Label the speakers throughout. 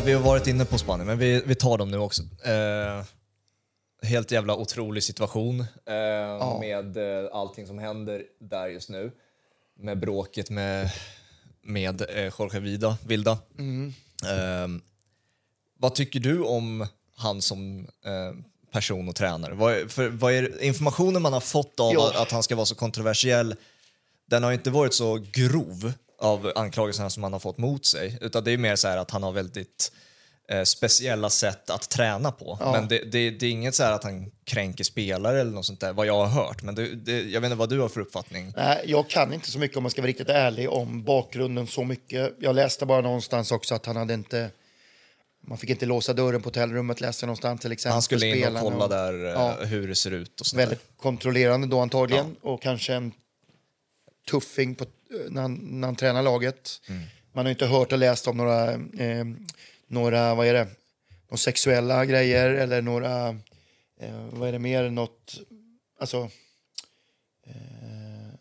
Speaker 1: ja, vi har varit inne på Spanien, men vi, vi tar dem nu också. Eh, helt jävla otrolig situation eh, med eh, allting som händer där just nu. Med bråket med, med eh, Jorge Vida, Vilda. Eh, vad tycker du om han som eh, person och tränare? Vad för, vad är informationen man har fått av
Speaker 2: Ja.
Speaker 1: att han ska vara så kontroversiell? Den har inte varit så grov av anklagelserna som han har fått mot sig, utan det är mer så här att han har väldigt eh, speciella sätt att träna på. Men det, det, det är inget så här att han kränker spelare eller något sånt där, vad jag har hört. Men det, jag vet inte vad du har för uppfattning.
Speaker 2: Nej, jag kan inte så mycket om man ska vara riktigt ärlig om bakgrunden så mycket. Jag läste bara någonstans också att han hade inte... Man fick inte låsa dörren på hotellrummet läste någonstans till exempel.
Speaker 1: Han skulle in och kolla där eh,
Speaker 2: Ja.
Speaker 1: hur det ser ut och sånt där.
Speaker 2: Väldigt kontrollerande då antagligen och kanske en tuffing på, när, han, när han tränar laget.
Speaker 1: Mm.
Speaker 2: Man har inte hört och läst om några, eh, några vad är det, några sexuella grejer eller några, eh, vad är det mer, något, alltså eh,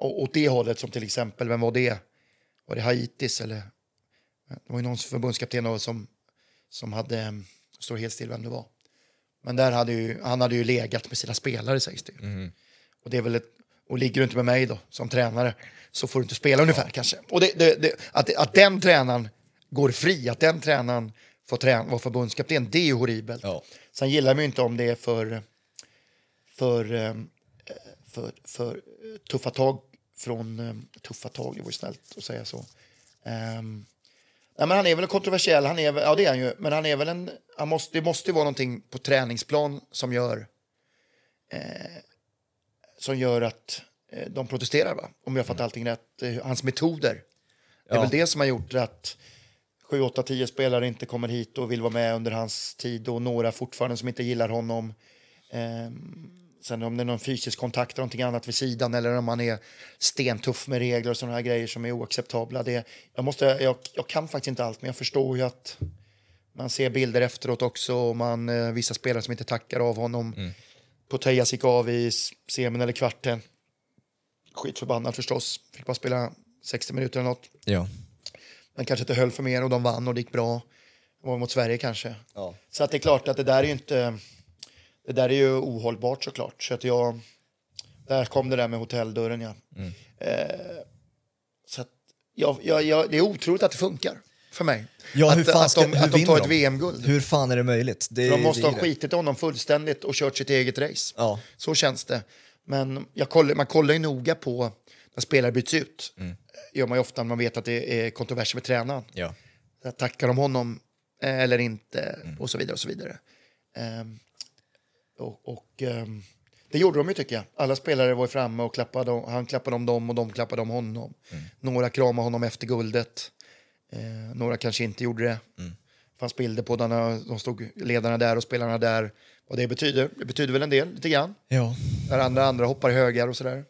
Speaker 2: åt det hållet som till exempel, vem var det? Var det Haitis eller? Det var ju någon förbundskapten som, som hade, står helt still vem det var. Men där hade ju, han hade ju legat med sina spelare sägs det ju. Och, det är väl ett, och ligger du inte med mig då som tränare så får du inte spela ungefär kanske. Och det, det, det, att, att den tränaren går fri, att den tränaren får träna, vara förbundskapten, det är ju horribelt.
Speaker 1: Ja.
Speaker 2: Sen gillar man ju inte om det är för, för, eh, för, för tuffa tag från... eh, Tuffa tag, det var ju snällt att säga så. Ehm, nej, men han är väl kontroversiell, han är, ja det är han ju. Men han är väl en... Han måste, det måste ju vara någonting på träningsplan som gör... Eh, som gör att eh, de protesterar, va? om jag fattar allting rätt. Eh, hans metoder. Det är väl det som har gjort att 7, 8, 10 spelare inte kommer hit och vill vara med under hans tid och några fortfarande som inte gillar honom. Ehm, sen om det är någon fysisk kontakt eller någonting annat vid sidan eller om man är stentuff med regler och sådana här grejer som är oacceptabla. Det, jag, måste, jag, jag kan faktiskt inte allt men jag förstår ju att man ser bilder efteråt också och man, eh, vissa spelare som inte tackar av honom. Mm. Potejas gick av i semin eller kvarten. Skitförbannad förstås. Fick bara spela 60 minuter eller något.
Speaker 1: Ja.
Speaker 2: Men kanske inte höll för mer och de vann och det gick bra. Det var mot Sverige kanske.
Speaker 1: Ja.
Speaker 2: Så att det är klart att det där är ju inte... Det där är ju ohållbart såklart. Så att jag... Där kom det där med hotelldörren, ja. Eh, så att jag, jag, jag, det är otroligt att det funkar för mig.
Speaker 1: Ja,
Speaker 2: att,
Speaker 1: hur fan
Speaker 2: att
Speaker 1: ska,
Speaker 2: de,
Speaker 1: hur
Speaker 2: att de tar ett VM-guld.
Speaker 1: Hur fan är det möjligt? Det,
Speaker 2: De måste
Speaker 1: det
Speaker 2: ha skitit i honom fullständigt och kört sitt eget race.
Speaker 1: Ja.
Speaker 2: Så känns det. Men kollar, man kollar ju noga på när spelare byts ut.
Speaker 1: Mm.
Speaker 2: gör man ju ofta när man vet att det är kontroverser med tränaren.
Speaker 1: Ja.
Speaker 2: Tackar de honom eh, eller inte?
Speaker 1: Mm.
Speaker 2: Och så vidare. och så vidare. Ehm, och och ehm, det gjorde de ju tycker jag. Alla spelare var framme och klappade, han klappade om dem och de klappade om honom.
Speaker 1: Mm.
Speaker 2: Några kramade honom efter guldet. Eh, några kanske inte gjorde det.
Speaker 1: Mm.
Speaker 2: Det fanns bilder på när de stod ledarna där och spelarna där. Vad det betyder. Det betyder väl en del, lite grann.
Speaker 1: Ja.
Speaker 2: När andra, andra hoppar i högar och sådär.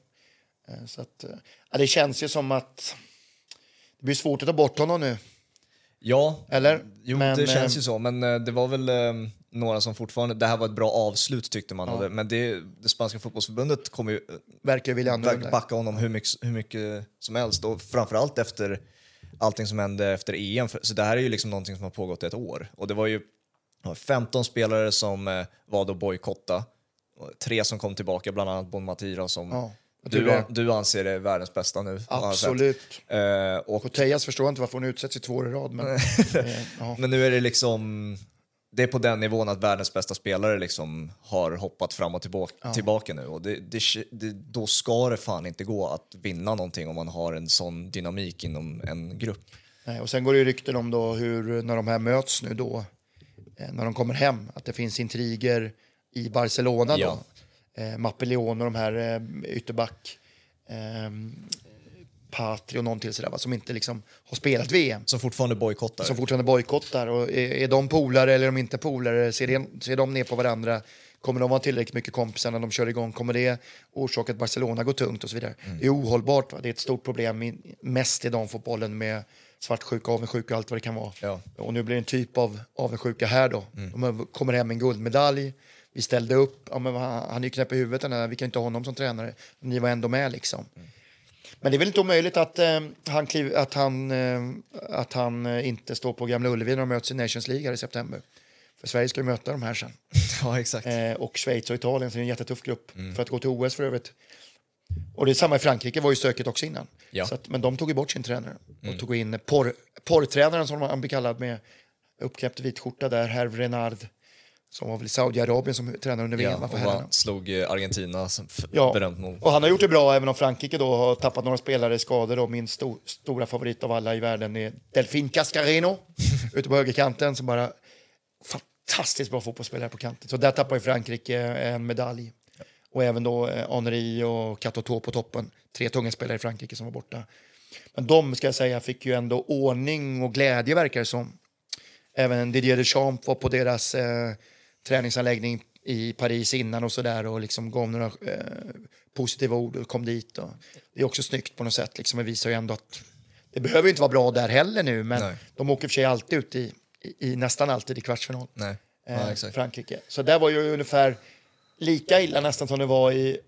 Speaker 2: Eh, Så att, eh, ja, det känns ju som att det blir svårt att ta bort honom nu.
Speaker 1: Ja,
Speaker 2: Eller?
Speaker 1: Jo,
Speaker 2: Men,
Speaker 1: det känns
Speaker 2: eh,
Speaker 1: ju så. Men eh, det var väl eh, några som fortfarande... Det här var ett bra avslut tyckte man. Och det- Men det, det spanska fotbollsförbundet kommer ju
Speaker 2: Verkar vilja
Speaker 1: backa honom hur mycket, hur mycket som helst. Och framförallt efter allting som hände efter EM. Så det här är ju liksom någonting som har pågått ett år. Och det var ju det var 15 spelare som eh, valde att bojkotta. Tre som kom tillbaka, bland annat Bon Matira som
Speaker 2: Ja,
Speaker 1: du, du anser är världens bästa nu.
Speaker 2: Absolut.
Speaker 1: Eh, och
Speaker 2: Cotellas förstår inte varför hon utsätts i två år i rad. Men, eh, ja.
Speaker 1: Men nu är det liksom... Det är på den nivån att världens bästa spelare liksom har hoppat fram och tillbaka, tillbaka nu. Och det, det, det, då ska det fan inte gå att vinna någonting om man har en sån dynamik inom en grupp.
Speaker 2: Nej, och sen går det ju rykten om då hur, när de här möts nu då, eh, när de kommer hem, att det finns intriger i Barcelona
Speaker 1: Ja.
Speaker 2: då. Eh, Mappeleon och de här eh, ytterback, eh, Patri och någon till sådär, va, som inte liksom har spelat VM.
Speaker 1: Som fortfarande bojkottar.
Speaker 2: Som fortfarande bojkottar. Och är, är de polare eller är de inte polare? Ser, ser de ner på varandra? Kommer de vara tillräckligt mycket kompisar när de kör igång? Kommer det orsaka att Barcelona går tungt och så vidare? Det är ohållbart. Va? Det är ett stort problem, i- mest i damfotbollen med svartsjuka, avundsjuka och allt vad det kan vara.
Speaker 1: Ja.
Speaker 2: Och nu blir det en typ av avundsjuka här då. De kommer hem med en guldmedalj. Vi ställde upp. Ja, men han, han är ju knäpp i huvudet den här. Vi kan inte ha honom som tränare. Ni var ändå med liksom. Men det är väl inte omöjligt att, eh, han, kliv, att, han, eh, att han eh, inte står på Gamla Ullevi när de möts i Nations League i september. För Sverige ska ju möta de här sen.
Speaker 1: Ja, exakt.
Speaker 2: Eh, och Schweiz och Italien, så det är en jättetuff grupp
Speaker 1: Mm.
Speaker 2: för att gå till OS för övrigt. Och det är samma i Frankrike, var ju stökigt också innan.
Speaker 1: Ja. Mm.
Speaker 2: Så att, men de tog ju bort sin tränare och tog in porr, porrtränaren som han blir kallad med uppknäppt vit skjorta där, Herve Renard, som var väl i Saudiarabien som tränare under VM
Speaker 1: Ja,
Speaker 2: för herrarna.
Speaker 1: slog eh, Argentina
Speaker 2: Ja,
Speaker 1: berömt nog.
Speaker 2: och han har gjort det bra även om Frankrike då har tappat några spelare i skador. Och min sto stora favorit av alla i världen är Delfin Cascareno ute på högerkanten som bara fantastiskt bra fotbollsspelare på kanten. Så där tappar ju Frankrike en medalj. Och även då eh, Henri och Katoto på toppen. Tre tunga spelare i Frankrike som var borta. Men de ska jag säga fick ju ändå ordning och glädje verkar det som. Även Didier Deschamps var på deras eh, träningsanläggning i Paris innan och sådär och liksom gav några eh, positiva ord och kom dit. Och det är också snyggt på något sätt. Liksom. Det visar ju ändå att det behöver inte vara bra där heller nu, men
Speaker 1: Nej.
Speaker 2: de åker för sig alltid ut i, i, i nästan alltid i kvartsfinal.
Speaker 1: Nej.
Speaker 2: Eh,
Speaker 1: Ja.
Speaker 2: Frankrike. Så där var ju ungefär lika illa nästan som det var i...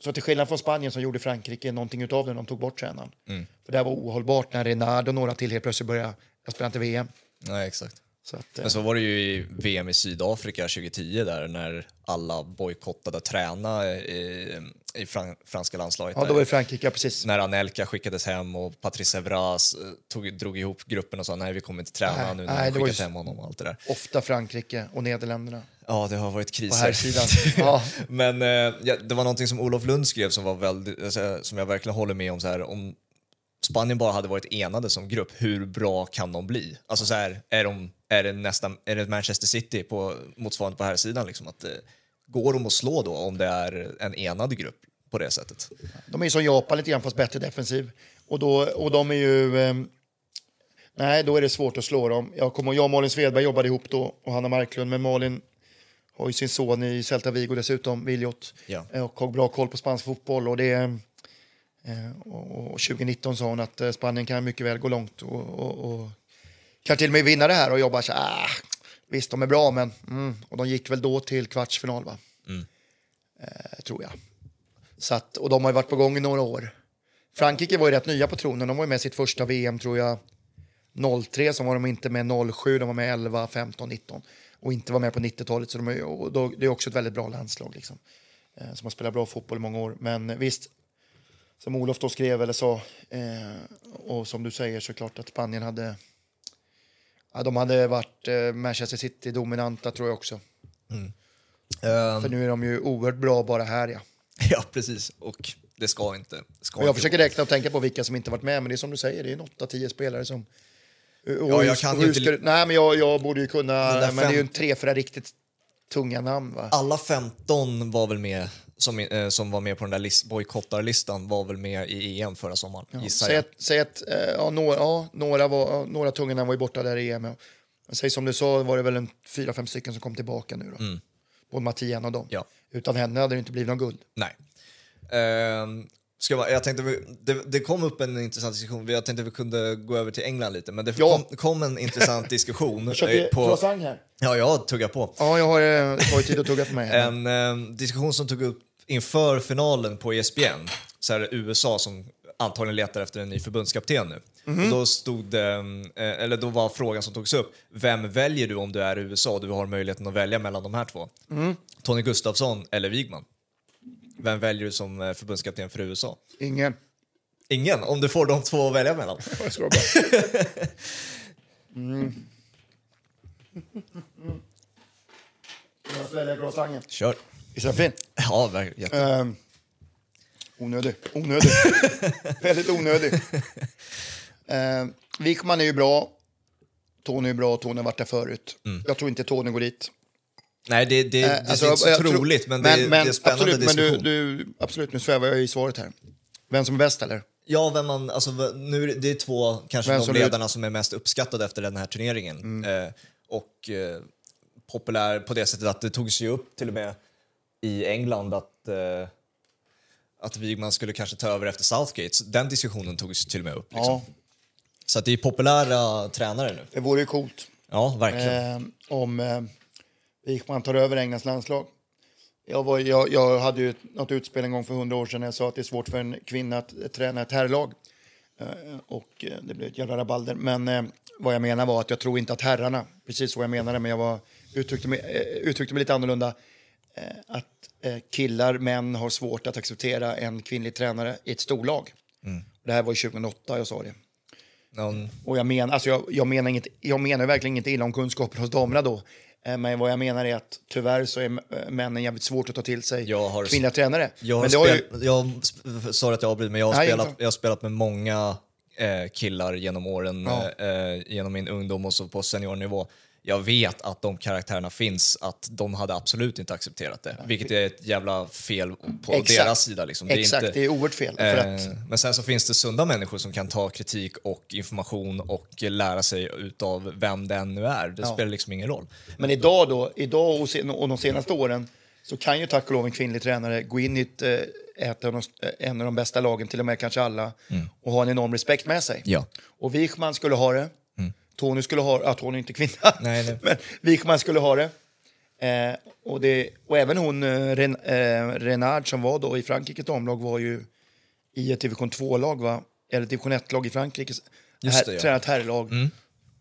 Speaker 2: Så till skillnad från Spanien så gjorde Frankrike någonting utav det när de tog bort tränaren.
Speaker 1: Mm.
Speaker 2: För det här var ohållbart när Renard och några till helt plötsligt började, jag spelar inte VM.
Speaker 1: Nej, exakt.
Speaker 2: Så att, eh,
Speaker 1: Men så var det ju i VM i Sydafrika 2010 där när alla bojkottade att träna i, i fran, franska landslaget.
Speaker 2: ja, då var det Frankrike, precis.
Speaker 1: när Anelka skickades hem och Patrice Evras eh, tog, drog ihop gruppen och sa nej vi kommer inte träna
Speaker 2: Nej,
Speaker 1: nu
Speaker 2: nej,
Speaker 1: när vi
Speaker 2: var
Speaker 1: skickat hem honom och allt det där.
Speaker 2: Ofta Frankrike och Nederländerna
Speaker 1: Ja, det har varit kriser.
Speaker 2: Ja,
Speaker 1: Men eh, det var någonting som Olof Lund skrev som, var väldigt, alltså, som jag verkligen håller med om. Så här, om Spanien bara hade varit enade som grupp, hur bra kan de bli? Alltså så här, är, de, är, det nästan, är det Manchester City på motsvarande på här sidan liksom, att, eh, Går de att slå då om det är en enad grupp på det sättet?
Speaker 2: de är som Japan lite grann fast bättre defensiv. Och, då, och de är ju... ehm, nej, då är det svårt att slå dem. Jag, kommer, jag och Malin Svedberg jobbade ihop då och Hanna Marklund. Men Malin har ju sin son i Celta Vigo dessutom, Viljot.
Speaker 1: Ja.
Speaker 2: Eh, Och har bra koll på spansk fotboll. Och, det, eh, och, och 2019 sa hon att eh, Spanien kan mycket väl gå långt och, och, och kan till och med vinna det här. Och jag bara så ah, visst de är bra men... Mm. Och de gick väl då till kvartsfinal va? Eh, tror jag. Så att, och de har ju varit på gång i några år. Frankrike var ju rätt nya på tronen. De var ju med sitt första VM tror jag 03, så var de inte med 07, de var med 11, 15, 19 och inte var med på 90-talet. Så de är, och då, det är också ett väldigt bra landslag liksom, eh, som har spelat bra fotboll i många år. Men eh, visst, som Olof då skrev eller sa, eh, och som du säger så klart att Spanien hade Ja, de hade varit eh, Manchester City-dominanta tror jag också. För nu är de ju oerhört bra bara här ja.
Speaker 1: Ja, precis. Och det ska inte. Det ska
Speaker 2: Och jag
Speaker 1: inte
Speaker 2: försöker räkna och tänka på vilka som inte varit med, men det är som du säger, det är en 8-10 spelare som... Och
Speaker 1: Ja, jag kan inte-
Speaker 2: ska Nej, men jag, jag borde ju kunna... Men det är ju en
Speaker 1: fem-
Speaker 2: tre, fyra riktigt tunga namn, va?
Speaker 1: Alla 15 var väl med som, eh, som var med på den där list, bojkottarlistan var väl med i EM förra sommaren, gissar
Speaker 2: Säg
Speaker 1: jag.
Speaker 2: att, säg att eh, ja, några, ja, några, var, ja, några tunga namn var ju borta där i EM. ja. Säg som du sa, var det väl en fyra, fem stycken som kom tillbaka nu då. Både Mattia och dem.
Speaker 1: Mm. Ja.
Speaker 2: Utan henne hade det inte blivit någon guld.
Speaker 1: Nej. Ehm, ska jag, jag tänkte, det, det kom upp en intressant diskussion, jag tänkte vi kunde gå över till England lite, men det
Speaker 2: Ja.
Speaker 1: kom, kom en intressant diskussion.
Speaker 2: Jag
Speaker 1: eh, på,
Speaker 2: här.
Speaker 1: ja, jag tuggar på.
Speaker 2: Ja, jag har, eh, det tar ju tid att tugga för mig.
Speaker 1: En eh, diskussion som tog upp inför finalen på ESPN, så är det USA som antagligen letar efter en ny förbundskapten nu.
Speaker 2: Mhm.
Speaker 1: Och då, stod det, eh, eller då var frågan som togs upp, vem väljer du om du är i USA och du har möjligheten att välja mellan de här två?
Speaker 2: Mm.
Speaker 1: Tony Gustafsson eller Wigman? Vem väljer du som eh, förbundskapten för USA?
Speaker 2: Ingen.
Speaker 1: Ingen, om du får de två att välja mellan.
Speaker 2: Jag ska bara. Mm. Jag sväljer croissanten.
Speaker 1: Kör.
Speaker 2: Visst är den fin?
Speaker 1: Ja, verkligen. Jätte-
Speaker 2: Ehm, onödig. Onödig. Väldigt onödig. Ehm, Wikman är ju bra. Tony är bra. Tony har varit där förut. Jag tror inte Tony går dit.
Speaker 1: Nej, det, det, det
Speaker 2: Eh,
Speaker 1: är
Speaker 2: alltså,
Speaker 1: inte så
Speaker 2: jag tror-
Speaker 1: troligt, men, det, det är en spännande
Speaker 2: absolut, men du,
Speaker 1: diskussion.
Speaker 2: du, absolut, nu svävar jag i svaret här. Vem som är bäst eller?
Speaker 1: Ja, vem man, alltså, v- nu, är det- det är två kanske
Speaker 2: Vem
Speaker 1: de
Speaker 2: som är- Mm.
Speaker 1: ledarna som är mest uppskattade efter den här turneringen. Eh, och eh, populär på det sättet att det togs ju upp till och med i England att, eh, att Wigman skulle kanske ta över efter Southgate. Så Den diskussionen togs till och med upp. Liksom.
Speaker 2: Ja,
Speaker 1: Så att det är populära tränare nu.
Speaker 2: det vore ju coolt.
Speaker 1: Ja, verkligen.
Speaker 2: eh, om eh, Wikman tar över Englands landslag. Jag, var, jag, jag hade ju något utspel en gång för hundra år sedan när jag sa att det är svårt för en kvinna att träna ett herrlag. Eh, och eh, det blev ett jävla rabalder. Men eh, vad jag menar var att jag tror inte att herrarna, precis så jag menade, men jag var, uttryckte, mig, eh, uttryckte mig lite annorlunda. Eh, att eh, killar, män har svårt att acceptera en kvinnlig tränare i ett storlag. Det här var ju 2008 jag sa det.
Speaker 1: Någon,
Speaker 2: Och jag, men, alltså jag, jag, menar inget, jag menar verkligen inte illa om kunskapen hos damerna då. Eh, Men vad jag menar är att tyvärr så är männen jävligt svårt att ta till sig
Speaker 1: Jag har-
Speaker 2: kvinnliga tränare.
Speaker 1: jag, har
Speaker 2: men har ju,
Speaker 1: jag sorry att jag avbryter, men jag har,
Speaker 2: Nej,
Speaker 1: spelat, jag har spelat med många eh, killar genom åren,
Speaker 2: Ja.
Speaker 1: eh, genom min ungdom och så på seniornivå. Jag vet att de karaktärerna finns, att de hade absolut inte accepterat det. Vilket är ett jävla fel på
Speaker 2: Exakt.
Speaker 1: deras sida. Liksom. Det är
Speaker 2: exakt,
Speaker 1: inte,
Speaker 2: det är oerhört fel. För att,
Speaker 1: Eh, Men sen så finns det sunda människor som kan ta kritik och information och lära sig utav vem den nu är. Det
Speaker 2: Ja.
Speaker 1: spelar liksom ingen roll.
Speaker 2: Men idag då, idag och, sen, och de senaste åren så kan ju tack och lov en kvinnlig tränare gå in i ett, eh, ett av de, en av de bästa lagen, till och med kanske alla, och ha en enorm respekt med sig.
Speaker 1: Ja.
Speaker 2: Och Wichman skulle ha det. Tony skulle ha ja, Tony är inte kvinna,
Speaker 1: Nej, nej.
Speaker 2: men Wichman skulle ha det. Eh, och, det och även hon, eh, Ren, eh, Renard som var då i Frankrike, ett omlag, var ju i ett division 2-lag, va? eller division 1-lag i Frankrike.
Speaker 1: Just
Speaker 2: här,
Speaker 1: det, ja.
Speaker 2: Tränat herrlag. Hon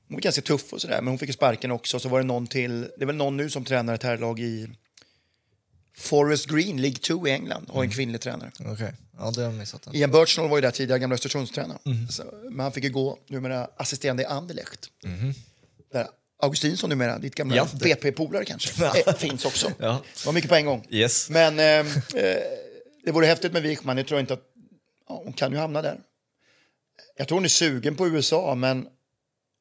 Speaker 2: var ganska tuff och sådär, men hon fick ju sparken också. Så var det någon till, det är väl någon nu som tränar ett herrlag i Forest Green, League 2 i England, har en kvinnlig tränare.
Speaker 1: Okej, ja det har jag missat. Den.
Speaker 2: Ian Birchnall var ju där tidigare, gamla Östersundstränaren. Så, Men han fick ju gå, numera assisterande i Anderlecht. Där Augustinsson numera, ditt gamla
Speaker 1: Ja,
Speaker 2: BP-polare kanske, eh, finns också.
Speaker 1: Ja.
Speaker 2: Det var mycket på en gång.
Speaker 1: Yes.
Speaker 2: Men eh, eh, det vore häftigt med Wichman, jag tror inte att, ja, hon kan ju hamna där. Jag tror hon är sugen på USA, men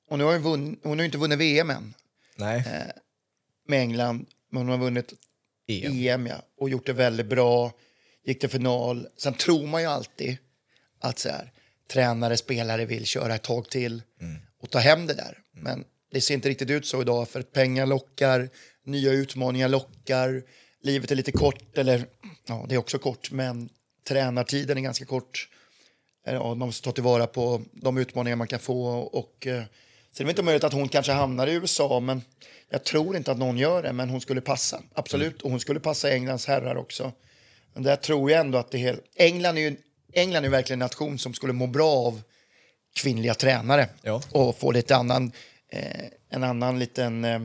Speaker 2: hon har ju, vunn, hon har ju inte vunnit VM än
Speaker 1: Nej.
Speaker 2: med England, men hon har vunnit
Speaker 1: EM.
Speaker 2: EM ja, och gjort det väldigt bra. Gick till final. Sen tror man ju alltid att så här, tränare, spelare vill köra ett tag till och ta hem det där. Men det ser inte riktigt ut så idag för att pengar lockar, nya utmaningar lockar, livet är lite kort, eller ja, det är också kort, men tränartiden är ganska kort. Ja, man måste ta tillvara på de utmaningar man kan få. Och, eh, sen är det inte möjligt att hon kanske hamnar i USA, men jag tror inte att någon gör det. Men hon skulle passa, absolut. Och hon skulle passa Englands herrar också. Men där tror jag ändå att det är helt... England är ju England är verkligen en nation som skulle må bra av kvinnliga tränare
Speaker 1: Ja.
Speaker 2: och få lite annan, eh, en annan liten eh,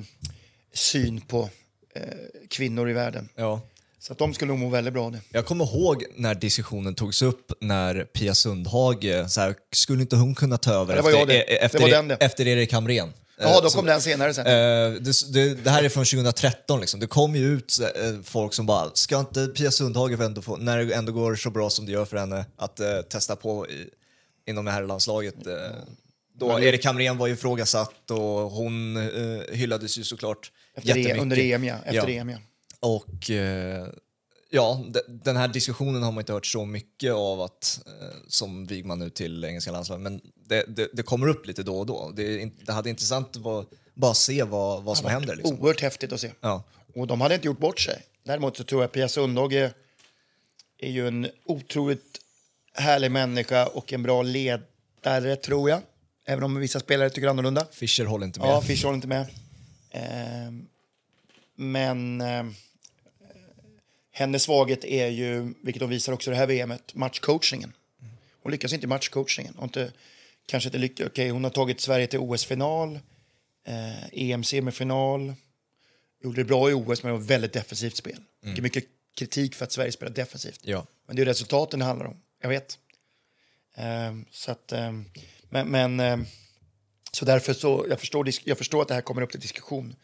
Speaker 2: syn på eh, kvinnor i världen.
Speaker 1: Ja.
Speaker 2: Så att de skulle nog må väldigt bra av det.
Speaker 1: Jag kommer ihåg när diskussionen togs upp när Pia Sundhage, så här, skulle inte hon kunna ta över
Speaker 2: det
Speaker 1: efter,
Speaker 2: det.
Speaker 1: e-
Speaker 2: Det det.
Speaker 1: Erik Hamrén?
Speaker 2: Ja,
Speaker 1: Eh,
Speaker 2: då
Speaker 1: så-
Speaker 2: kom den senare sen.
Speaker 1: Eh, det, det, det här är från 2013, liksom. det kom ju ut eh, folk som bara, ska inte Pia Sundhage ändå få, när det ändå går så bra som det gör för henne, att eh, testa på i, inom herrlandslaget. Eh, då Erik Hamrén var ju ifrågasatt och hon eh, hyllades ju såklart
Speaker 2: Efter e,
Speaker 1: jättemycket.
Speaker 2: under EM, ja. Efter
Speaker 1: Ja.
Speaker 2: EM, ja.
Speaker 1: Och eh, ja, de, den här diskussionen har man inte hört så mycket av att, eh, som Wigman nu till engelska landslaget, men det, det, det kommer upp lite då och då. Det, det hade intressant att bara se vad, vad som händer. Liksom.
Speaker 2: Oerhört häftigt att se.
Speaker 1: Ja.
Speaker 2: Och de hade inte gjort bort sig. Däremot så tror jag Pia Sundhage är, är ju en otroligt härlig människa och en bra ledare, tror jag. Även om vissa spelare tycker annorlunda.
Speaker 1: Fischer håller inte med.
Speaker 2: Ja, Fischer håller inte med. Ehm, men ehm, hennes svaghet är ju, vilket de visar också i det här VMet, matchcoachningen. Hon lyckas inte i matchcoachningen. Hon inte, kanske inte lyckas. Okej, hon har tagit Sverige till OS-final, eh, EM-semifinal. Gjorde det bra i OS, men det var väldigt defensivt spel. Mm. Mycket kritik för att Sverige spelar defensivt.
Speaker 1: Ja.
Speaker 2: Men det är resultaten det handlar om. Jag vet. Ehm, så att, ehm, men, men ehm, så därför så, jag förstår, jag förstår att det här kommer upp till diskussion.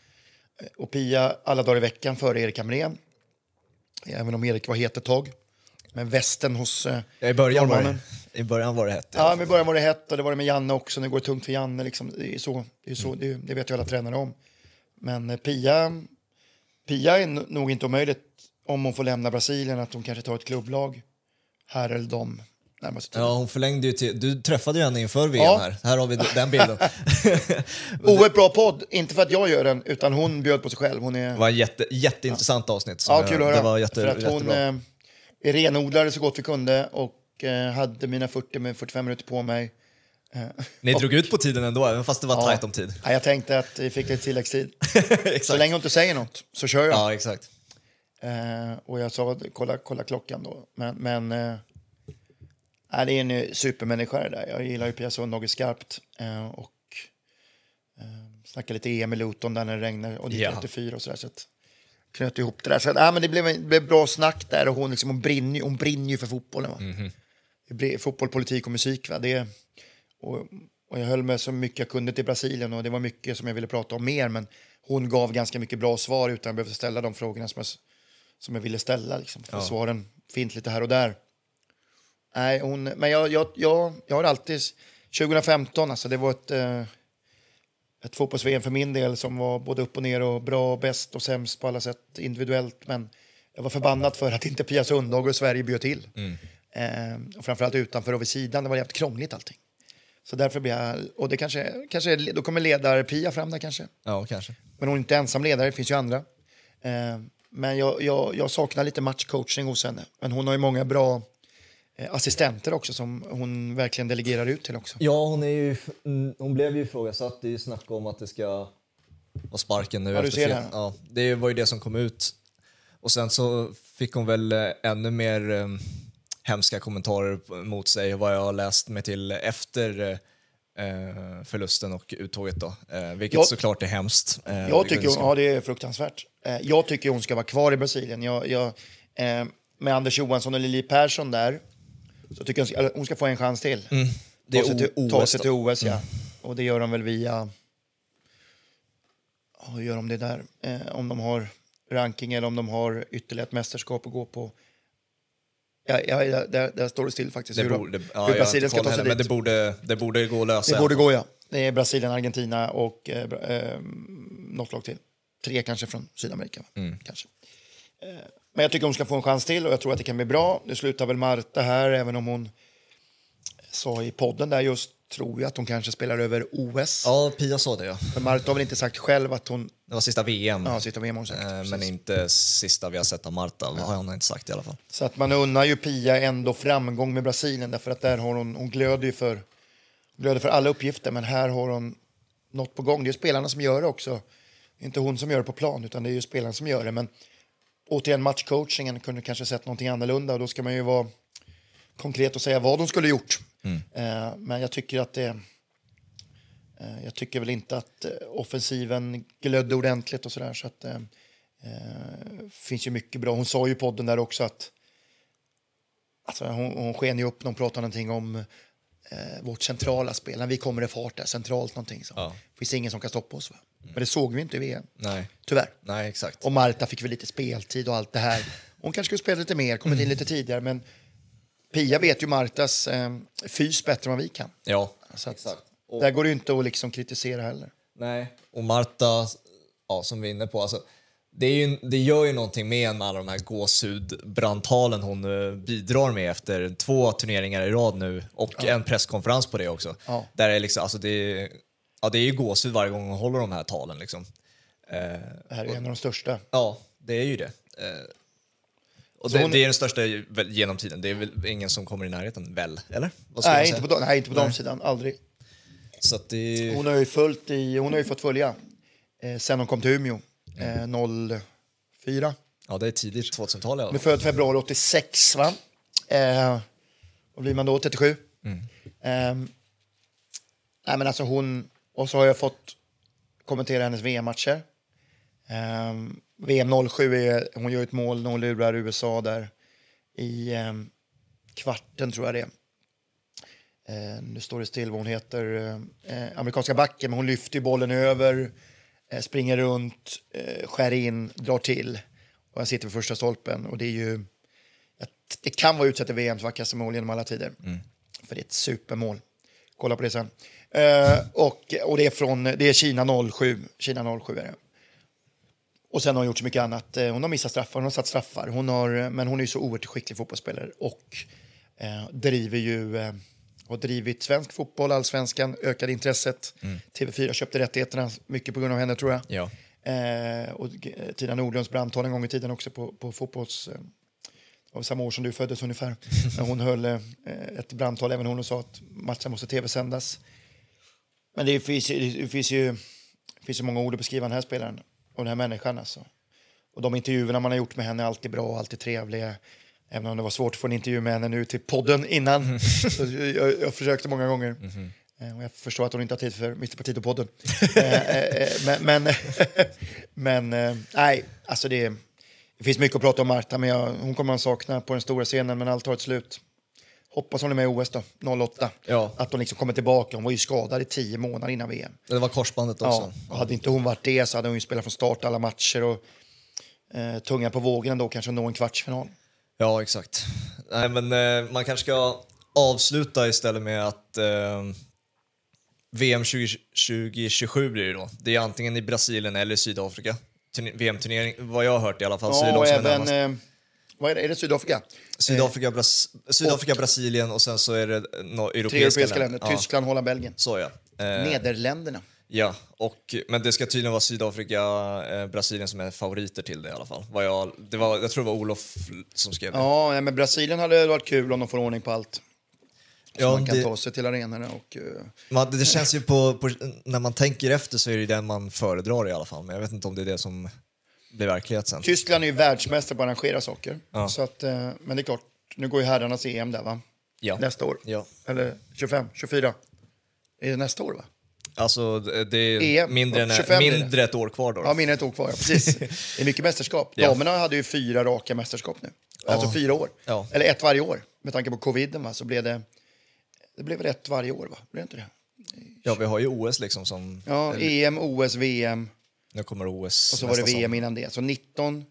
Speaker 2: Eh, Och Pia alla dagar i veckan före Erik Hamrén. Även om Erik var het ett tag. Men västen hos eh,
Speaker 1: Ja, I, början var det, I början var det hett.
Speaker 2: Ja, i början var det hett och det var det med Janne också. Nu går det tungt för Janne. Liksom. Det, är så, det, är så, det, det vet ju alla tränare om. Men eh, Pia, Pia är no- nog inte omöjligt om hon får lämna Brasilien att hon kanske tar ett klubblag här eller de närmaste tiden.
Speaker 1: Ja, hon förlängde ju till... Du träffade ju henne inför VM
Speaker 2: Ja.
Speaker 1: här. Här har vi den bilden.
Speaker 2: Oerhört bra podd, inte för att jag gör den, utan hon bjöd på sig själv. Hon är...
Speaker 1: Det var ett jätte, jätteintressant avsnitt. som
Speaker 2: Ja, kul att höra.
Speaker 1: Det var jätte,
Speaker 2: för att hon
Speaker 1: jättebra.
Speaker 2: eh, renodlade så gott vi kunde och eh, hade mina 40 med 45 minuter på mig.
Speaker 1: Ni drog ut på tiden ändå, även fast det var
Speaker 2: Ja.
Speaker 1: tajt om tid.
Speaker 2: Ja, jag tänkte att vi fick lite tilläggstid. Så länge hon inte säger något så kör jag.
Speaker 1: Ja, exakt.
Speaker 2: Eh, och jag sa, kolla, kolla klockan då. Men, men eh, nej, det är en supermänniska det där. Jag gillar ju Pia Sundhage skarpt. Eh, och eh, snackade lite EM i Luton där när det regnade och 1984
Speaker 1: Ja.
Speaker 2: och sådär. Så att, knöt ihop det där. Så att, ja, men det, blev, det blev bra snack där och hon, liksom, hon, brinner, hon brinner ju för fotbollen. Va? Det blir Fotboll, politik och musik. Va? Det, och, och jag höll med så mycket jag kunde till Brasilien och det var mycket som jag ville prata om mer men hon gav ganska mycket bra svar utan att behöva ställa de frågorna som jag, som jag ville ställa. Liksom, för
Speaker 1: Ja.
Speaker 2: svaren finns lite här och där. Nej, hon, men jag, jag, jag, jag har alltid... 2015, alltså det var ett, eh, ett fotbolls-VM för min del som var både upp och ner och bra, bäst och sämst på alla sätt individuellt. Men jag var förbannad för att inte Pia Sundhage och Sverige bjöd till. Eh, och framförallt utanför och vid sidan, det var jävligt krångligt allting. Så därför blir jag, och det kanske, kanske, då kommer ledar-Pia fram där kanske.
Speaker 1: Ja, kanske.
Speaker 2: Men hon är inte ensam ledare, det finns ju andra. Eh, men jag, jag, jag saknar lite matchcoaching hos henne. Men hon har ju många bra assistenter också som hon verkligen delegerar ut till också.
Speaker 1: Ja, hon, är ju, mm, hon blev ju ifrågasatt. Det är ju snack om att det ska vara sparken nu.
Speaker 2: Ja,
Speaker 1: efter
Speaker 2: det.
Speaker 1: Ja, det var ju det som kom ut. Och sen så fick hon väl eh, ännu mer eh, hemska kommentarer mot sig, vad jag har läst mig till efter eh, förlusten och uttåget då. Eh, vilket
Speaker 2: Jag-
Speaker 1: såklart är hemskt. Eh,
Speaker 2: Jag tycker, ja det är fruktansvärt. Eh, jag tycker hon ska vara kvar i Brasilien. Jag, jag, eh, med Anders Johansson och Lili Persson där, så tycker jag hon ska, få en chans till.
Speaker 1: Mm. Det är
Speaker 2: ta sig till,
Speaker 1: O-
Speaker 2: ta
Speaker 1: OS
Speaker 2: sig till OS, ja. Och det gör de väl via... Ja, hur gör de det där? Eh, om de har ranking eller om de har ytterligare ett mästerskap att gå på. Ja, ja, där, där står det still faktiskt.
Speaker 1: Det
Speaker 2: hur, de-
Speaker 1: borde, ja,
Speaker 2: hur Brasilien ska ta sig
Speaker 1: heller, men
Speaker 2: dit.
Speaker 1: det borde, det borde gå att lösa.
Speaker 2: Det borde gå, ja. Det är Brasilien, Argentina och eh, eh, något lag till. Tre kanske från Sydamerika. va? Kanske. Eh, men jag tycker hon ska få en chans till och jag tror att det kan bli bra. Det slutar väl Marta här, även om hon sa i podden där just, tror jag att hon kanske spelar över OS.
Speaker 1: Ja, Pia sa det ja.
Speaker 2: Men Marta har väl inte sagt själv att hon...
Speaker 1: Det var sista VM.
Speaker 2: Ja, sitter VM hon sagt.
Speaker 1: Eh, men inte sista vi har sett av Marta, har hon inte sagt i alla fall.
Speaker 2: Så att man unnar ju Pia ändå framgång med Brasilien därför att där har hon, hon glöder ju för, glöder för alla uppgifter men här har hon något på gång. Det är spelarna som gör det också. Det är inte hon som gör det på plan utan det är ju spelarna som gör det. Men återigen matchcoachingen kunde kanske sett någonting annorlunda och då ska man ju vara konkret och säga vad de skulle gjort. Eh, men jag tycker att det eh, jag tycker väl inte att eh, offensiven glödde ordentligt och sådär så att Eh, finns ju mycket bra. Hon sa ju i podden där också att alltså hon, hon sken ju upp när hon pratade någonting om eh, vårt centrala spel. När vi kommer i fart där, centralt någonting. Så.
Speaker 1: Ja.
Speaker 2: finns ingen som kan stoppa oss. Va? Men det såg vi inte i VM,
Speaker 1: Nej,
Speaker 2: tyvärr.
Speaker 1: nej exakt.
Speaker 2: Och Marta fick väl lite speltid och allt det här. Hon kanske skulle spela lite mer, kommit in lite tidigare. Men Pia vet ju Martas eh, fys bättre än vad vi kan.
Speaker 1: Ja,
Speaker 2: Så att,
Speaker 1: exakt. Och,
Speaker 2: Där går det inte att liksom kritisera heller.
Speaker 1: nej. och Marta, ja, som vi är inne på, alltså, det, är ju, det gör ju någonting med en med alla de här gåshudbrandtalen hon eh, bidrar med efter två turneringar i rad nu och en presskonferens på det också.
Speaker 2: Ja.
Speaker 1: Där är liksom, alltså det, ja, det är ju gåshud varje gång hon håller de här talen. Liksom. Eh,
Speaker 2: Det här är ju en av de största.
Speaker 1: Ja, det är ju det. Eh, och det,
Speaker 2: hon-
Speaker 1: det är den största genom tiden. Det är väl ingen som kommer i närheten, väl? Eller?
Speaker 2: Nej inte, på, de- nej, inte på de sidan. Aldrig.
Speaker 1: Så det.
Speaker 2: Hon har ju följt i, hon har ju fått följa eh, sen hon kom till Umeå. Eh, 04.
Speaker 1: Ja, det är tidigt 2000-tal i alla
Speaker 2: Hon är född februari 86 va? Eh, vad blir man då? 37? Eh, nej men alltså hon, och så har jag fått kommentera hennes VM-matcher. Eh, VM 07, är, hon gör ett mål när hon lurar USA där i eh, kvarten tror jag det är. Eh, nu står det still vad hon heter. Eh, amerikanska backen, men hon lyfter ju bollen över, springer runt, eh, skär in, drar till. Och han sitter vid första stolpen. Och det är ju... Det kan vara utsett till VMs vackraste mål genom alla tider. För det är ett supermål. Kolla på det sen. Eh, och, och det är från det är Kina 07. Kina 07 är det. Och sen har hon gjort så mycket annat. Eh, Hon har missat straffar, hon har satt straffar. Hon har, men hon är ju så oerhört skicklig fotbollsspelare och eh, driver ju, eh, har drivit svensk fotboll, allsvenskan, ökade intresset. TV4 köpte rättigheterna, mycket på grund av henne tror jag.
Speaker 1: Ja.
Speaker 2: Eh, och eh, Tina Nordlunds brandtal en gång i tiden också på, på fotbolls... Eh, var samma år som du föddes ungefär. Hon höll eh, ett brandtal, även hon och sa att matchen måste tv-sändas. Men det finns, ju- det finns ju det finns många ord att beskriva den här spelaren och den här människan. Alltså. Och de intervjuerna man har gjort med henne är alltid bra alltid trevliga. Även om det var svårt att få en intervju med henne nu till podden innan. Så jag, jag försökte många gånger. Eh, Och jag förstår att hon inte har tid för Mr Partito-podden. Eh, eh, men men, men nej, alltså det, det finns mycket att prata om Marta, men jag, hon kommer man sakna på den stora scenen, men allt har ett slut. Hoppas hon är med i OS då, 08.
Speaker 1: Ja.
Speaker 2: Att hon liksom kommer tillbaka. Hon var ju skadad i tio månader innan VM.
Speaker 1: Det var korsbandet
Speaker 2: Ja,
Speaker 1: också.
Speaker 2: och hade inte hon varit det så hade hon ju spelat från start alla matcher och eh, tungan på vågen då kanske nå en kvartsfinal.
Speaker 1: Ja, exakt. Nej, men eh, man kanske ska avsluta istället med att eh, VM 20, 2027 blir det då. Det är antingen i Brasilien eller Sydafrika. Turne- VM-turnering, vad jag har hört i alla fall. så är det
Speaker 2: Ja, och
Speaker 1: de som är
Speaker 2: även,
Speaker 1: närmast.
Speaker 2: eh, vad är det, är det Sydafrika?
Speaker 1: Sydafrika, Bras Sydafrika Brasilien och sen så är det no europeiska,
Speaker 2: Tre europeiska länder,
Speaker 1: Ja,
Speaker 2: Tyskland, Holland, Belgien.
Speaker 1: så ja. Eh,
Speaker 2: Nederländerna.
Speaker 1: Ja, och, men det ska tydligen vara Sydafrika, eh, Brasilien som är favoriter till det i alla fall. Vad jag, det var, jag tror det var Olof som skrev det.
Speaker 2: Ja, nej, men Brasilien hade varit kul om de får ordning på allt. Så
Speaker 1: Ja,
Speaker 2: man kan
Speaker 1: det-
Speaker 2: ta sig till arenorna och... eh,
Speaker 1: Man, det känns ju på, på, när man tänker efter så är det den man föredrar i alla fall. Men jag vet inte om det är det som blir verklighet sen.
Speaker 2: Tyskland är ju världsmästare på att arrangera saker.
Speaker 1: Ja.
Speaker 2: Så att, eh, men det är klart, nu går ju herrarnas EM där va?
Speaker 1: Ja.
Speaker 2: Nästa år.
Speaker 1: Ja.
Speaker 2: Eller 25, 24. Är det nästa år va?
Speaker 1: Alltså det är
Speaker 2: EM,
Speaker 1: mindre, än,
Speaker 2: 25 blir det.
Speaker 1: mindre ett år kvar då.
Speaker 2: Ja, mindre än ett år kvar. Ja, precis. Det är mycket mästerskap.
Speaker 1: Ja.
Speaker 2: Damerna hade ju fyra raka mästerskap nu. Alltså fyra år.
Speaker 1: Ja.
Speaker 2: Eller ett varje år. Med tanke på coviden va, så blev det... Det blev ett varje år va? Blev det inte det?
Speaker 1: Ja, vi har ju OS liksom som...
Speaker 2: Ja, EM, OS, VM
Speaker 1: Nu kommer OS
Speaker 2: och så var det VM innan det. Så 19...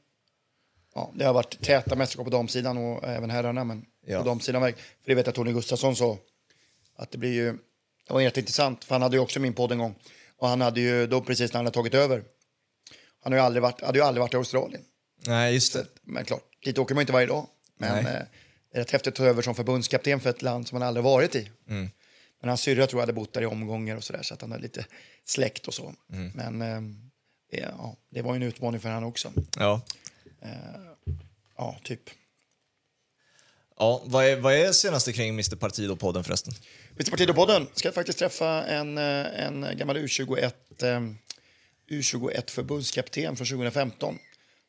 Speaker 2: Ja, det har varit täta mästerskap på damsidan och även herrarna. Men
Speaker 1: Ja.
Speaker 2: på damsidan, för det vet jag Tony Gustafsson sa, att det blir ju... Det var rätt intressant, för han hade ju också min podd en gång. Och han hade ju då precis när han hade tagit över, han har ju aldrig varit, hade ju aldrig varit i Australien.
Speaker 1: Nej, just det.
Speaker 2: Men klart, dit åker man inte varje dag. Men
Speaker 1: Nej.
Speaker 2: eh, det är rätt häftigt att ta över som förbundskapten för ett land som man aldrig varit i.
Speaker 1: Mm.
Speaker 2: Men hans syrra tror jag hade bott där i omgångar och sådär så att han har lite släkt och så.
Speaker 1: Mm.
Speaker 2: Men eh, ja, det var ju en utmaning för han också.
Speaker 1: Ja.
Speaker 2: Ja, typ.
Speaker 1: Ja, vad är, vad är senaste kring Mr Partido-podden förresten?
Speaker 2: Mr Partido-podden ska faktiskt träffa en, eh, en gammal U21, eh, U21-förbundskapten från 2015.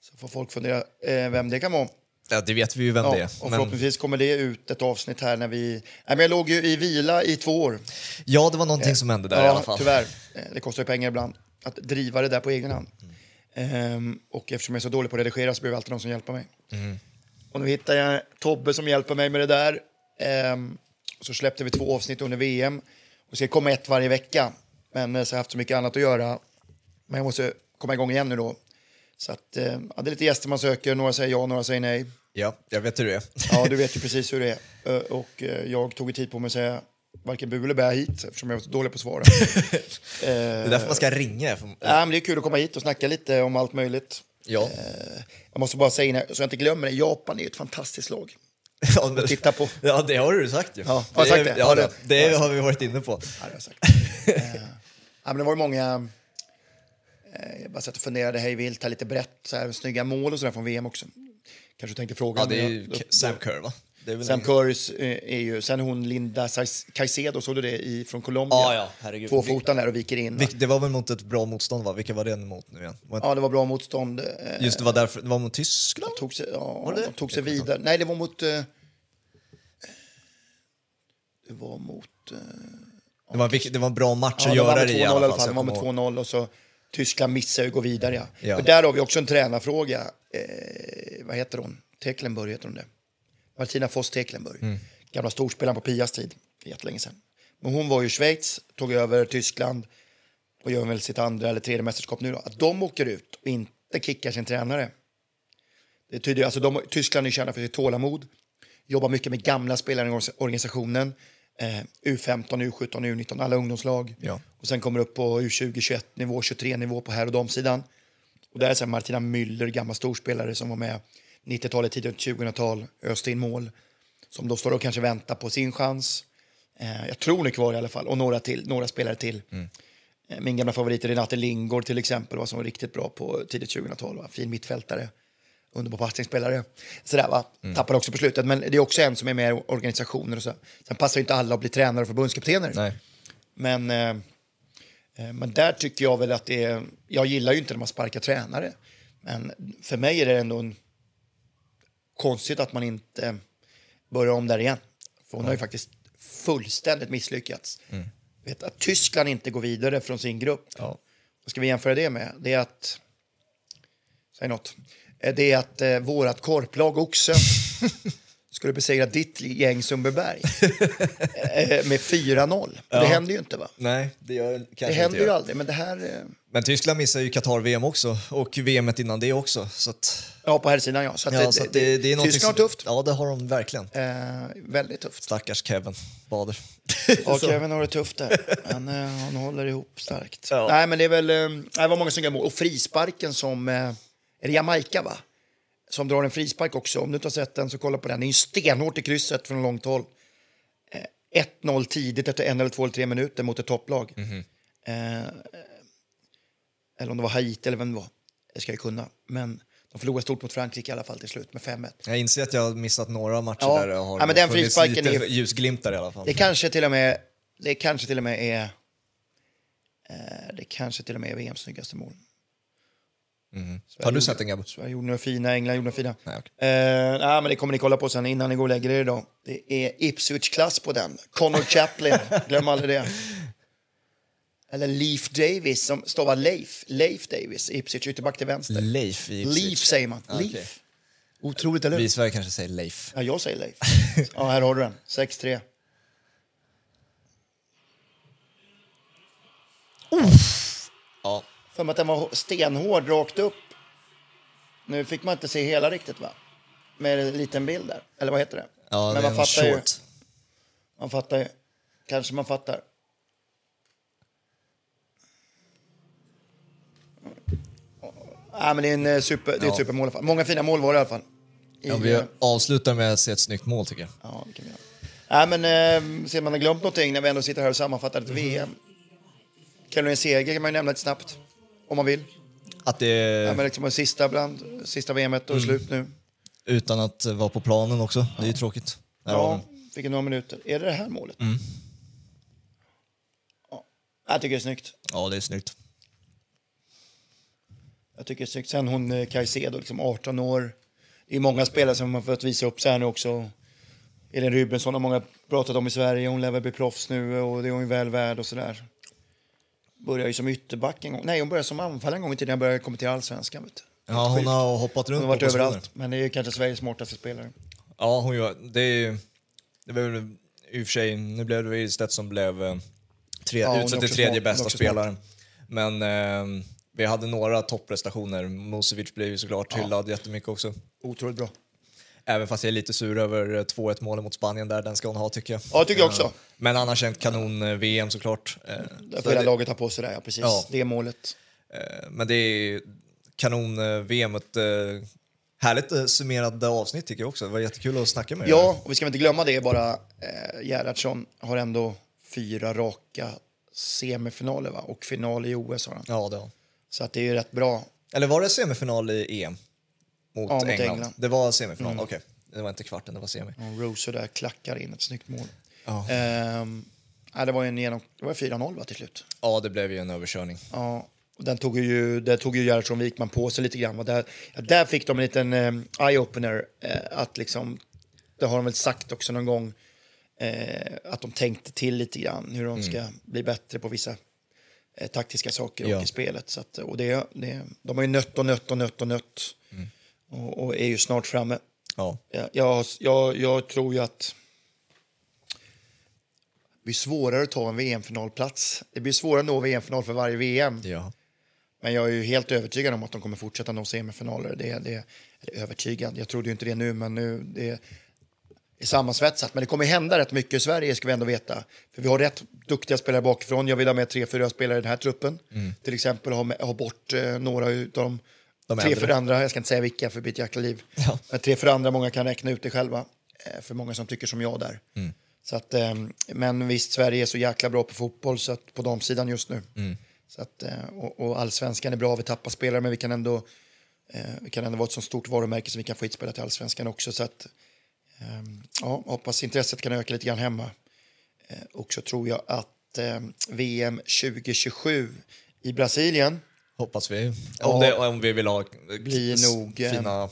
Speaker 2: Så får folk fundera eh, vem det kan vara.
Speaker 1: Ja, det vet vi ju vem
Speaker 2: Ja,
Speaker 1: det är.
Speaker 2: och
Speaker 1: Men,
Speaker 2: förhoppningsvis kommer det ut ett avsnitt här när vi... Nej, men jag låg ju i vila i två år.
Speaker 1: ja, det var någonting som hände där
Speaker 2: ja,
Speaker 1: i alla fall.
Speaker 2: tyvärr. Eh, Det kostar ju pengar ibland att driva det där på egen hand.
Speaker 1: Mm.
Speaker 2: Ehm, och eftersom jag är så dålig på att redigera så behöver alltid någon som hjälper mig.
Speaker 1: Mm.
Speaker 2: Och nu hittar jag Tobbe som hjälper mig med det där. Ehm, så släppte vi två avsnitt under VM. Och ska komma ett varje vecka. Men eh, så har jag haft så mycket annat att göra. Men jag måste komma igång igen nu då. Så att, eh, ja, det är lite gäster man söker. Några säger ja, några säger nej.
Speaker 1: Ja, jag vet hur det är.
Speaker 2: Ja, du vet ju precis hur det är. Eh, Och jag tog tid på mig att säga varken bu eller bä hit eftersom jag var så dålig på att svara.
Speaker 1: Det är därför man ska ringa.
Speaker 2: Nej, men det är kul att komma hit och snacka lite om allt möjligt.
Speaker 1: Ja.
Speaker 2: Eh, Jag måste bara säga, så jag inte glömmer det, Japan är ett fantastisst lag.
Speaker 1: Ja, men-
Speaker 2: Titta på.
Speaker 1: Ja, det har du sagt ju.
Speaker 2: Ja, har jag sagt det?
Speaker 1: Ja, det, det har vi varit inne på.
Speaker 2: Ja, det har sagt. Eh, ja, men det var många... eh, Jag bara satt och funderade hej vilt, här lite brett, så här, snygga mål och sådär från VM också. Kanske tänker fråga.
Speaker 1: Ja, det är ju Sam Kerr, va? Det
Speaker 2: Sam
Speaker 1: en-
Speaker 2: Currys eh, är ju, sen hon Linda Caicedo, såg du det, i, från Colombia?
Speaker 1: Ja, ja, herregud.
Speaker 2: Tvåfotan där och viker in.
Speaker 1: Vilk- Det var väl mot ett bra motstånd, va? Vilka var det mot nu igen? Inte-
Speaker 2: Ja, det var bra motstånd. eh,
Speaker 1: Just det, var därför, det var mot Tyskland?
Speaker 2: tog sig, ja,
Speaker 1: Var det det?
Speaker 2: de tog sig vidare. Nej, det var mot... eh, det var mot... eh,
Speaker 1: Det var, det var en bra match
Speaker 2: ja,
Speaker 1: att göra det
Speaker 2: 2-0
Speaker 1: i alla fall.
Speaker 2: fall.
Speaker 1: så
Speaker 2: De var med
Speaker 1: kommer ihåg.
Speaker 2: 2-0 och så Tyskland missar ju att gå vidare. Ja.
Speaker 1: Ja.
Speaker 2: Och där har vi också en tränarfråga. Eh, vad heter hon? Tecklenburg heter hon det. Martina Voss Tecklenburg.
Speaker 1: Mm.
Speaker 2: Gamla storspelaren på Pias tid, jättelänge sedan. Men hon var ju i Schweiz, tog över Tyskland och gör väl sitt andra eller tredje mästerskap nu då. Att de åker ut och inte kickar sin tränare. Det tyder, alltså de, Tyskland är kända för sitt tålamod. Jobbar mycket med gamla spelare i orga- organisationen. Eh, U15, U17, U19, alla ungdomslag.
Speaker 1: Ja.
Speaker 2: Och sen kommer upp på U20, 21-nivå, 23-nivå på här och damsidan. Och där är Martina Müller, gammal storspelare som var med 90-talet, tidigt 2000-tal, öste in mål. Som då står och kanske väntar på sin chans. Eh, jag tror är kvar i alla fall. Och några, till, några spelare till. Eh, Min gamla favorit Renate Lingård till exempel, va, som var riktigt bra på tidigt 2000-tal. Va? Fin mittfältare, underbar passningsspelare. Sådär, va? Tappar också på slutet, men det är också en som är med i organisationer. Och så. Sen passar inte alla att bli tränare och förbundskaptener.
Speaker 1: Nej.
Speaker 2: Men, eh, eh, men där tycker jag väl att det är... Jag gillar ju inte när man sparkar tränare. Men för mig är det ändå en... konstigt att man inte börjar om där igen. För hon har ju faktiskt fullständigt misslyckats. Vet, att Tyskland inte går vidare från sin grupp.
Speaker 1: Ja.
Speaker 2: Vad ska vi jämföra det med? Det är att... Säg något. Eh, Det är att eh, vårat korplag Oxen skulle besegra ditt gäng Sundbyberg eh, med 4-0. Det händer ju inte va?
Speaker 1: Nej, det gör
Speaker 2: Det händer ju aldrig, men det här... eh,
Speaker 1: Men Tyskland missar ju Qatar-VM också och VM innan det också. Så att,
Speaker 2: Ja, på här sidan ja. Så att
Speaker 1: ja, så att det, det är
Speaker 2: Tyskland
Speaker 1: som-
Speaker 2: har tufft.
Speaker 1: Ja, det har de verkligen.
Speaker 2: Eh, väldigt tufft.
Speaker 1: Stackars Kevin Bader.
Speaker 2: Ja, Kevin har det tufft där. Men eh, han håller ihop starkt.
Speaker 1: Ja.
Speaker 2: Nej, men det är väl... Eh, det var många snygga mål. Och frisparken som... Eh, är det Jamaica, va? Som drar en frispark också. Om du inte har sett den så kolla på den. Det är ju stenhårt i krysset från långt håll. Eh, 1-0 tidigt efter en eller två eller tre minuter mot ett topplag.
Speaker 1: Mhm.
Speaker 2: Eh, eller om det var Haiti eller vem det var. Det ska jag kunna. Men de förlorade stort mot Frankrike i alla fall till slut med 5-1.
Speaker 1: Jag inser att jag har missat några matcher
Speaker 2: Ja.
Speaker 1: där det har
Speaker 2: Ja, men den
Speaker 1: funnits lite
Speaker 2: är-
Speaker 1: ljusglimtar i alla fall.
Speaker 2: Det kanske till och med, det kanske till och med är eh, det kanske till och med är VMs snyggaste mål. Sverige
Speaker 1: Har du
Speaker 2: gjorde-
Speaker 1: sett den Gabbo?
Speaker 2: Sverige gjorde några fina, England gjorde några fina.
Speaker 1: Nej, okej.
Speaker 2: Eh, nej, men det kommer ni kolla på sen innan ni går och lägger er idag. Det är Ipswich-klass på den. Connor Chaplin, glöm aldrig det. Eller Leif Davis, som stavar Leif. Leif Davis, Ipswich, ytterback till vänster.
Speaker 1: Leif i Ipswich.
Speaker 2: Leif säger man.
Speaker 1: Okej.
Speaker 2: Leif. Otroligt, eller
Speaker 1: Vi i? Sverige kanske säger Leif.
Speaker 2: Ja, jag säger Leif. ja, här har du den. 6-3.
Speaker 1: Ja.
Speaker 2: För att den var stenhård rakt upp. Nu fick man inte se hela riktigt va? Med en liten bild där. Eller vad heter det?
Speaker 1: Ja,
Speaker 2: Men
Speaker 1: det
Speaker 2: man fattar ju.
Speaker 1: short.
Speaker 2: Man fattar ju. Kanske man fattar. Ja, men det är, en eh, super, det är
Speaker 1: Ja.
Speaker 2: ett supermål i alla fall. Många fina mål var det i alla fall. I,
Speaker 1: Ja,
Speaker 2: eh,
Speaker 1: vi avslutar med att se ett snyggt mål tycker jag.
Speaker 2: Ja, det kan vi göra. Nej, men eh, ser man har glömt någonting när vi ändå sitter här och sammanfattar ett VM. Caroline Seger kan man ju nämna lite snabbt. Om man vill.
Speaker 1: Att det
Speaker 2: Ja, men liksom sista bland, sista VMet och slut nu.
Speaker 1: utan att vara på planen också. Det är ju tråkigt. Där
Speaker 2: Ja, fick några minuter. Är det det här målet? Ja, jag tycker det är snyggt.
Speaker 1: ja, det är snyggt.
Speaker 2: Jag tycker. Sen hon eh, Caicedo, liksom 18 år. Det är många spelare som har fått visa upp sig här nu också. Elin Rubensson har många pratat om i Sverige. Hon lär väl bli proffs nu och det är hon väl värd och sådär. Började ju som ytterback en gång. Nej, hon började som anfallare en gång i tiden. Jag började komma till allsvenskan. Vet du.
Speaker 1: Ja, hon har hoppat runt
Speaker 2: Hon har varit överallt. Men det är ju kanske Sveriges smartaste spelare.
Speaker 1: Ja, hon gör det. Är, det var väl i och för sig, nu blev det Wihlstedt som blev eh, tre,
Speaker 2: Ja,
Speaker 1: utsedd till tredje
Speaker 2: smart.
Speaker 1: Bästa spelaren. Men eh, vi hade några topprestationer. Musevic blev ju såklart hyllad jättemycket också.
Speaker 2: Otroligt bra.
Speaker 1: Även fast jag är lite sur över eh, 2-1 målet mot Spanien där, den ska hon ha tycker jag.
Speaker 2: Ja, det tycker jag också.
Speaker 1: Men annars en kanon-VM såklart. Eh,
Speaker 2: Där
Speaker 1: så
Speaker 2: får hela
Speaker 1: det-
Speaker 2: laget ha på sig det, ja, precis.
Speaker 1: Ja.
Speaker 2: Det är målet.
Speaker 1: Eh, Men det är kanon-VM. Ett eh, härligt eh, summerande avsnitt tycker jag också. Det var jättekul att snacka med.
Speaker 2: Ja, och vi ska inte glömma det bara. Eh, Gerhardsson har ändå fyra raka semifinaler va? och final i OS har han.
Speaker 1: Ja, det har.
Speaker 2: Så att det är ju rätt bra.
Speaker 1: Eller var det semifinal i EM? Mot,
Speaker 2: Ja, mot
Speaker 1: England.
Speaker 2: England. Mm.
Speaker 1: Det var semifinal, okej. Det var inte kvarten, det var semi.
Speaker 2: Och Rose där klackar in ett snyggt mål.
Speaker 1: Ja.
Speaker 2: Ehm, det var ju en genom, det var 4-0 va, till slut.
Speaker 1: Ja, det blev ju en överkörning.
Speaker 2: Ja, den tog ju, där tog ju Gerhardsson Wikman på sig lite grann. Där, ja, där fick de en liten eh, eye-opener. Eh, att liksom, det har de väl sagt också någon gång. Eh, att de tänkte till lite grann hur de ska bli bättre på vissa eh, taktiska saker
Speaker 1: Ja.
Speaker 2: och i spelet. Så att, och det, det, de har ju nött och nött och nött och nött. Och, och är ju snart framme.
Speaker 1: Ja.
Speaker 2: Jag, jag, jag, jag tror ju att det blir svårare att ta en VM-finalplats. Det blir svårare att nå VM-final för varje VM.
Speaker 1: ja.
Speaker 2: Men jag är ju helt övertygad om att de kommer fortsätta nå semifinaler. Det, det, eller övertygad, jag trodde ju inte det nu, men nu det är sammansvetsat. Men det kommer hända rätt mycket i Sverige, ska vi ändå veta. För vi har rätt duktiga spelare bakifrån. Jag vill ha med tre, fyra spelare i den här truppen. Till exempel ha, med, ha bort eh, några av dem.
Speaker 1: De
Speaker 2: tre, fyra andra, jag ska inte säga vilka för ett jäkla liv.
Speaker 1: Ja.
Speaker 2: Men tre, fyra andra, många kan räkna ut det själva. Eh, för många som tycker som jag där. Så att, eh, men visst, Sverige är så jäkla bra på fotboll så att, på damsidan just nu. Så att, eh, och, och allsvenskan är bra, vi tappar spelare men vi kan ändå, eh, vi kan ändå vara ett så stort varumärke så vi kan få hit spelare till allsvenskan också. Så att, ja, hoppas intresset kan öka lite grann hemma. Eh, och så tror jag att VM 2027 i Brasilien,
Speaker 1: Hoppas vi. Om, det, om vi vill ha
Speaker 2: Blir nog, eh,
Speaker 1: fina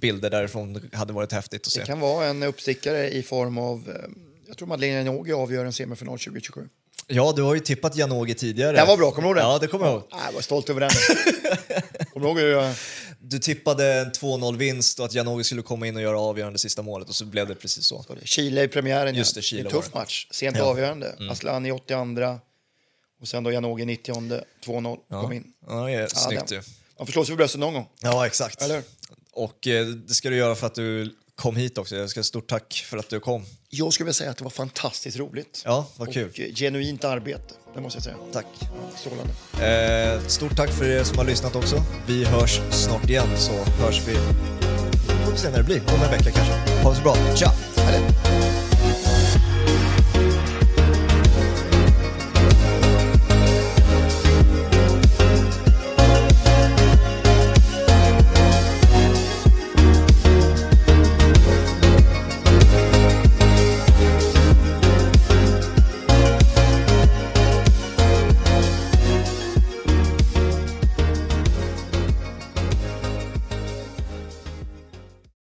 Speaker 1: bilder därifrån. Hade varit häftigt att se.
Speaker 2: Det kan vara en uppstickare i form av... eh, Jag tror Madeleine Janogy avgör en semifinal 2027.
Speaker 1: Ja, du har ju tippat Janogy tidigare.
Speaker 2: Den var bra, kommer du ihåg den?
Speaker 1: Ja, det kommer jag ihåg.
Speaker 2: Jag var stolt över den. kommer du ihåg hur jag...
Speaker 1: Du tippade en 2-0-vinst och att Janogy skulle komma in och göra avgörande sista målet och så blev det precis så.
Speaker 2: Chile i premiären.
Speaker 1: Just
Speaker 2: ja.
Speaker 1: det, Chile
Speaker 2: en tuff
Speaker 1: det.
Speaker 2: match. Sent
Speaker 1: Ja.
Speaker 2: avgörande. Asllani 82 och sen då Janogy 90 2-0 kom in.
Speaker 1: Ja, det är snyggt ju.
Speaker 2: Man får slå sig för bröstet någon gång.
Speaker 1: Ja, exakt.
Speaker 2: Eller?
Speaker 1: Och eh, det ska du göra för att du kom hit också. Jag ska stort tack för att du kom.
Speaker 2: Jag skulle vilja säga att det var fantastiskt roligt.
Speaker 1: Ja, vad kul.
Speaker 2: Och genuint arbete, det måste jag säga.
Speaker 1: Tack.
Speaker 2: Strålande.
Speaker 1: Eh, stort tack för er som har lyssnat också. Vi hörs snart igen så hörs vi. Vi får se när det blir. Om en vecka kanske. Ha det så bra. Tja!
Speaker 2: Eller?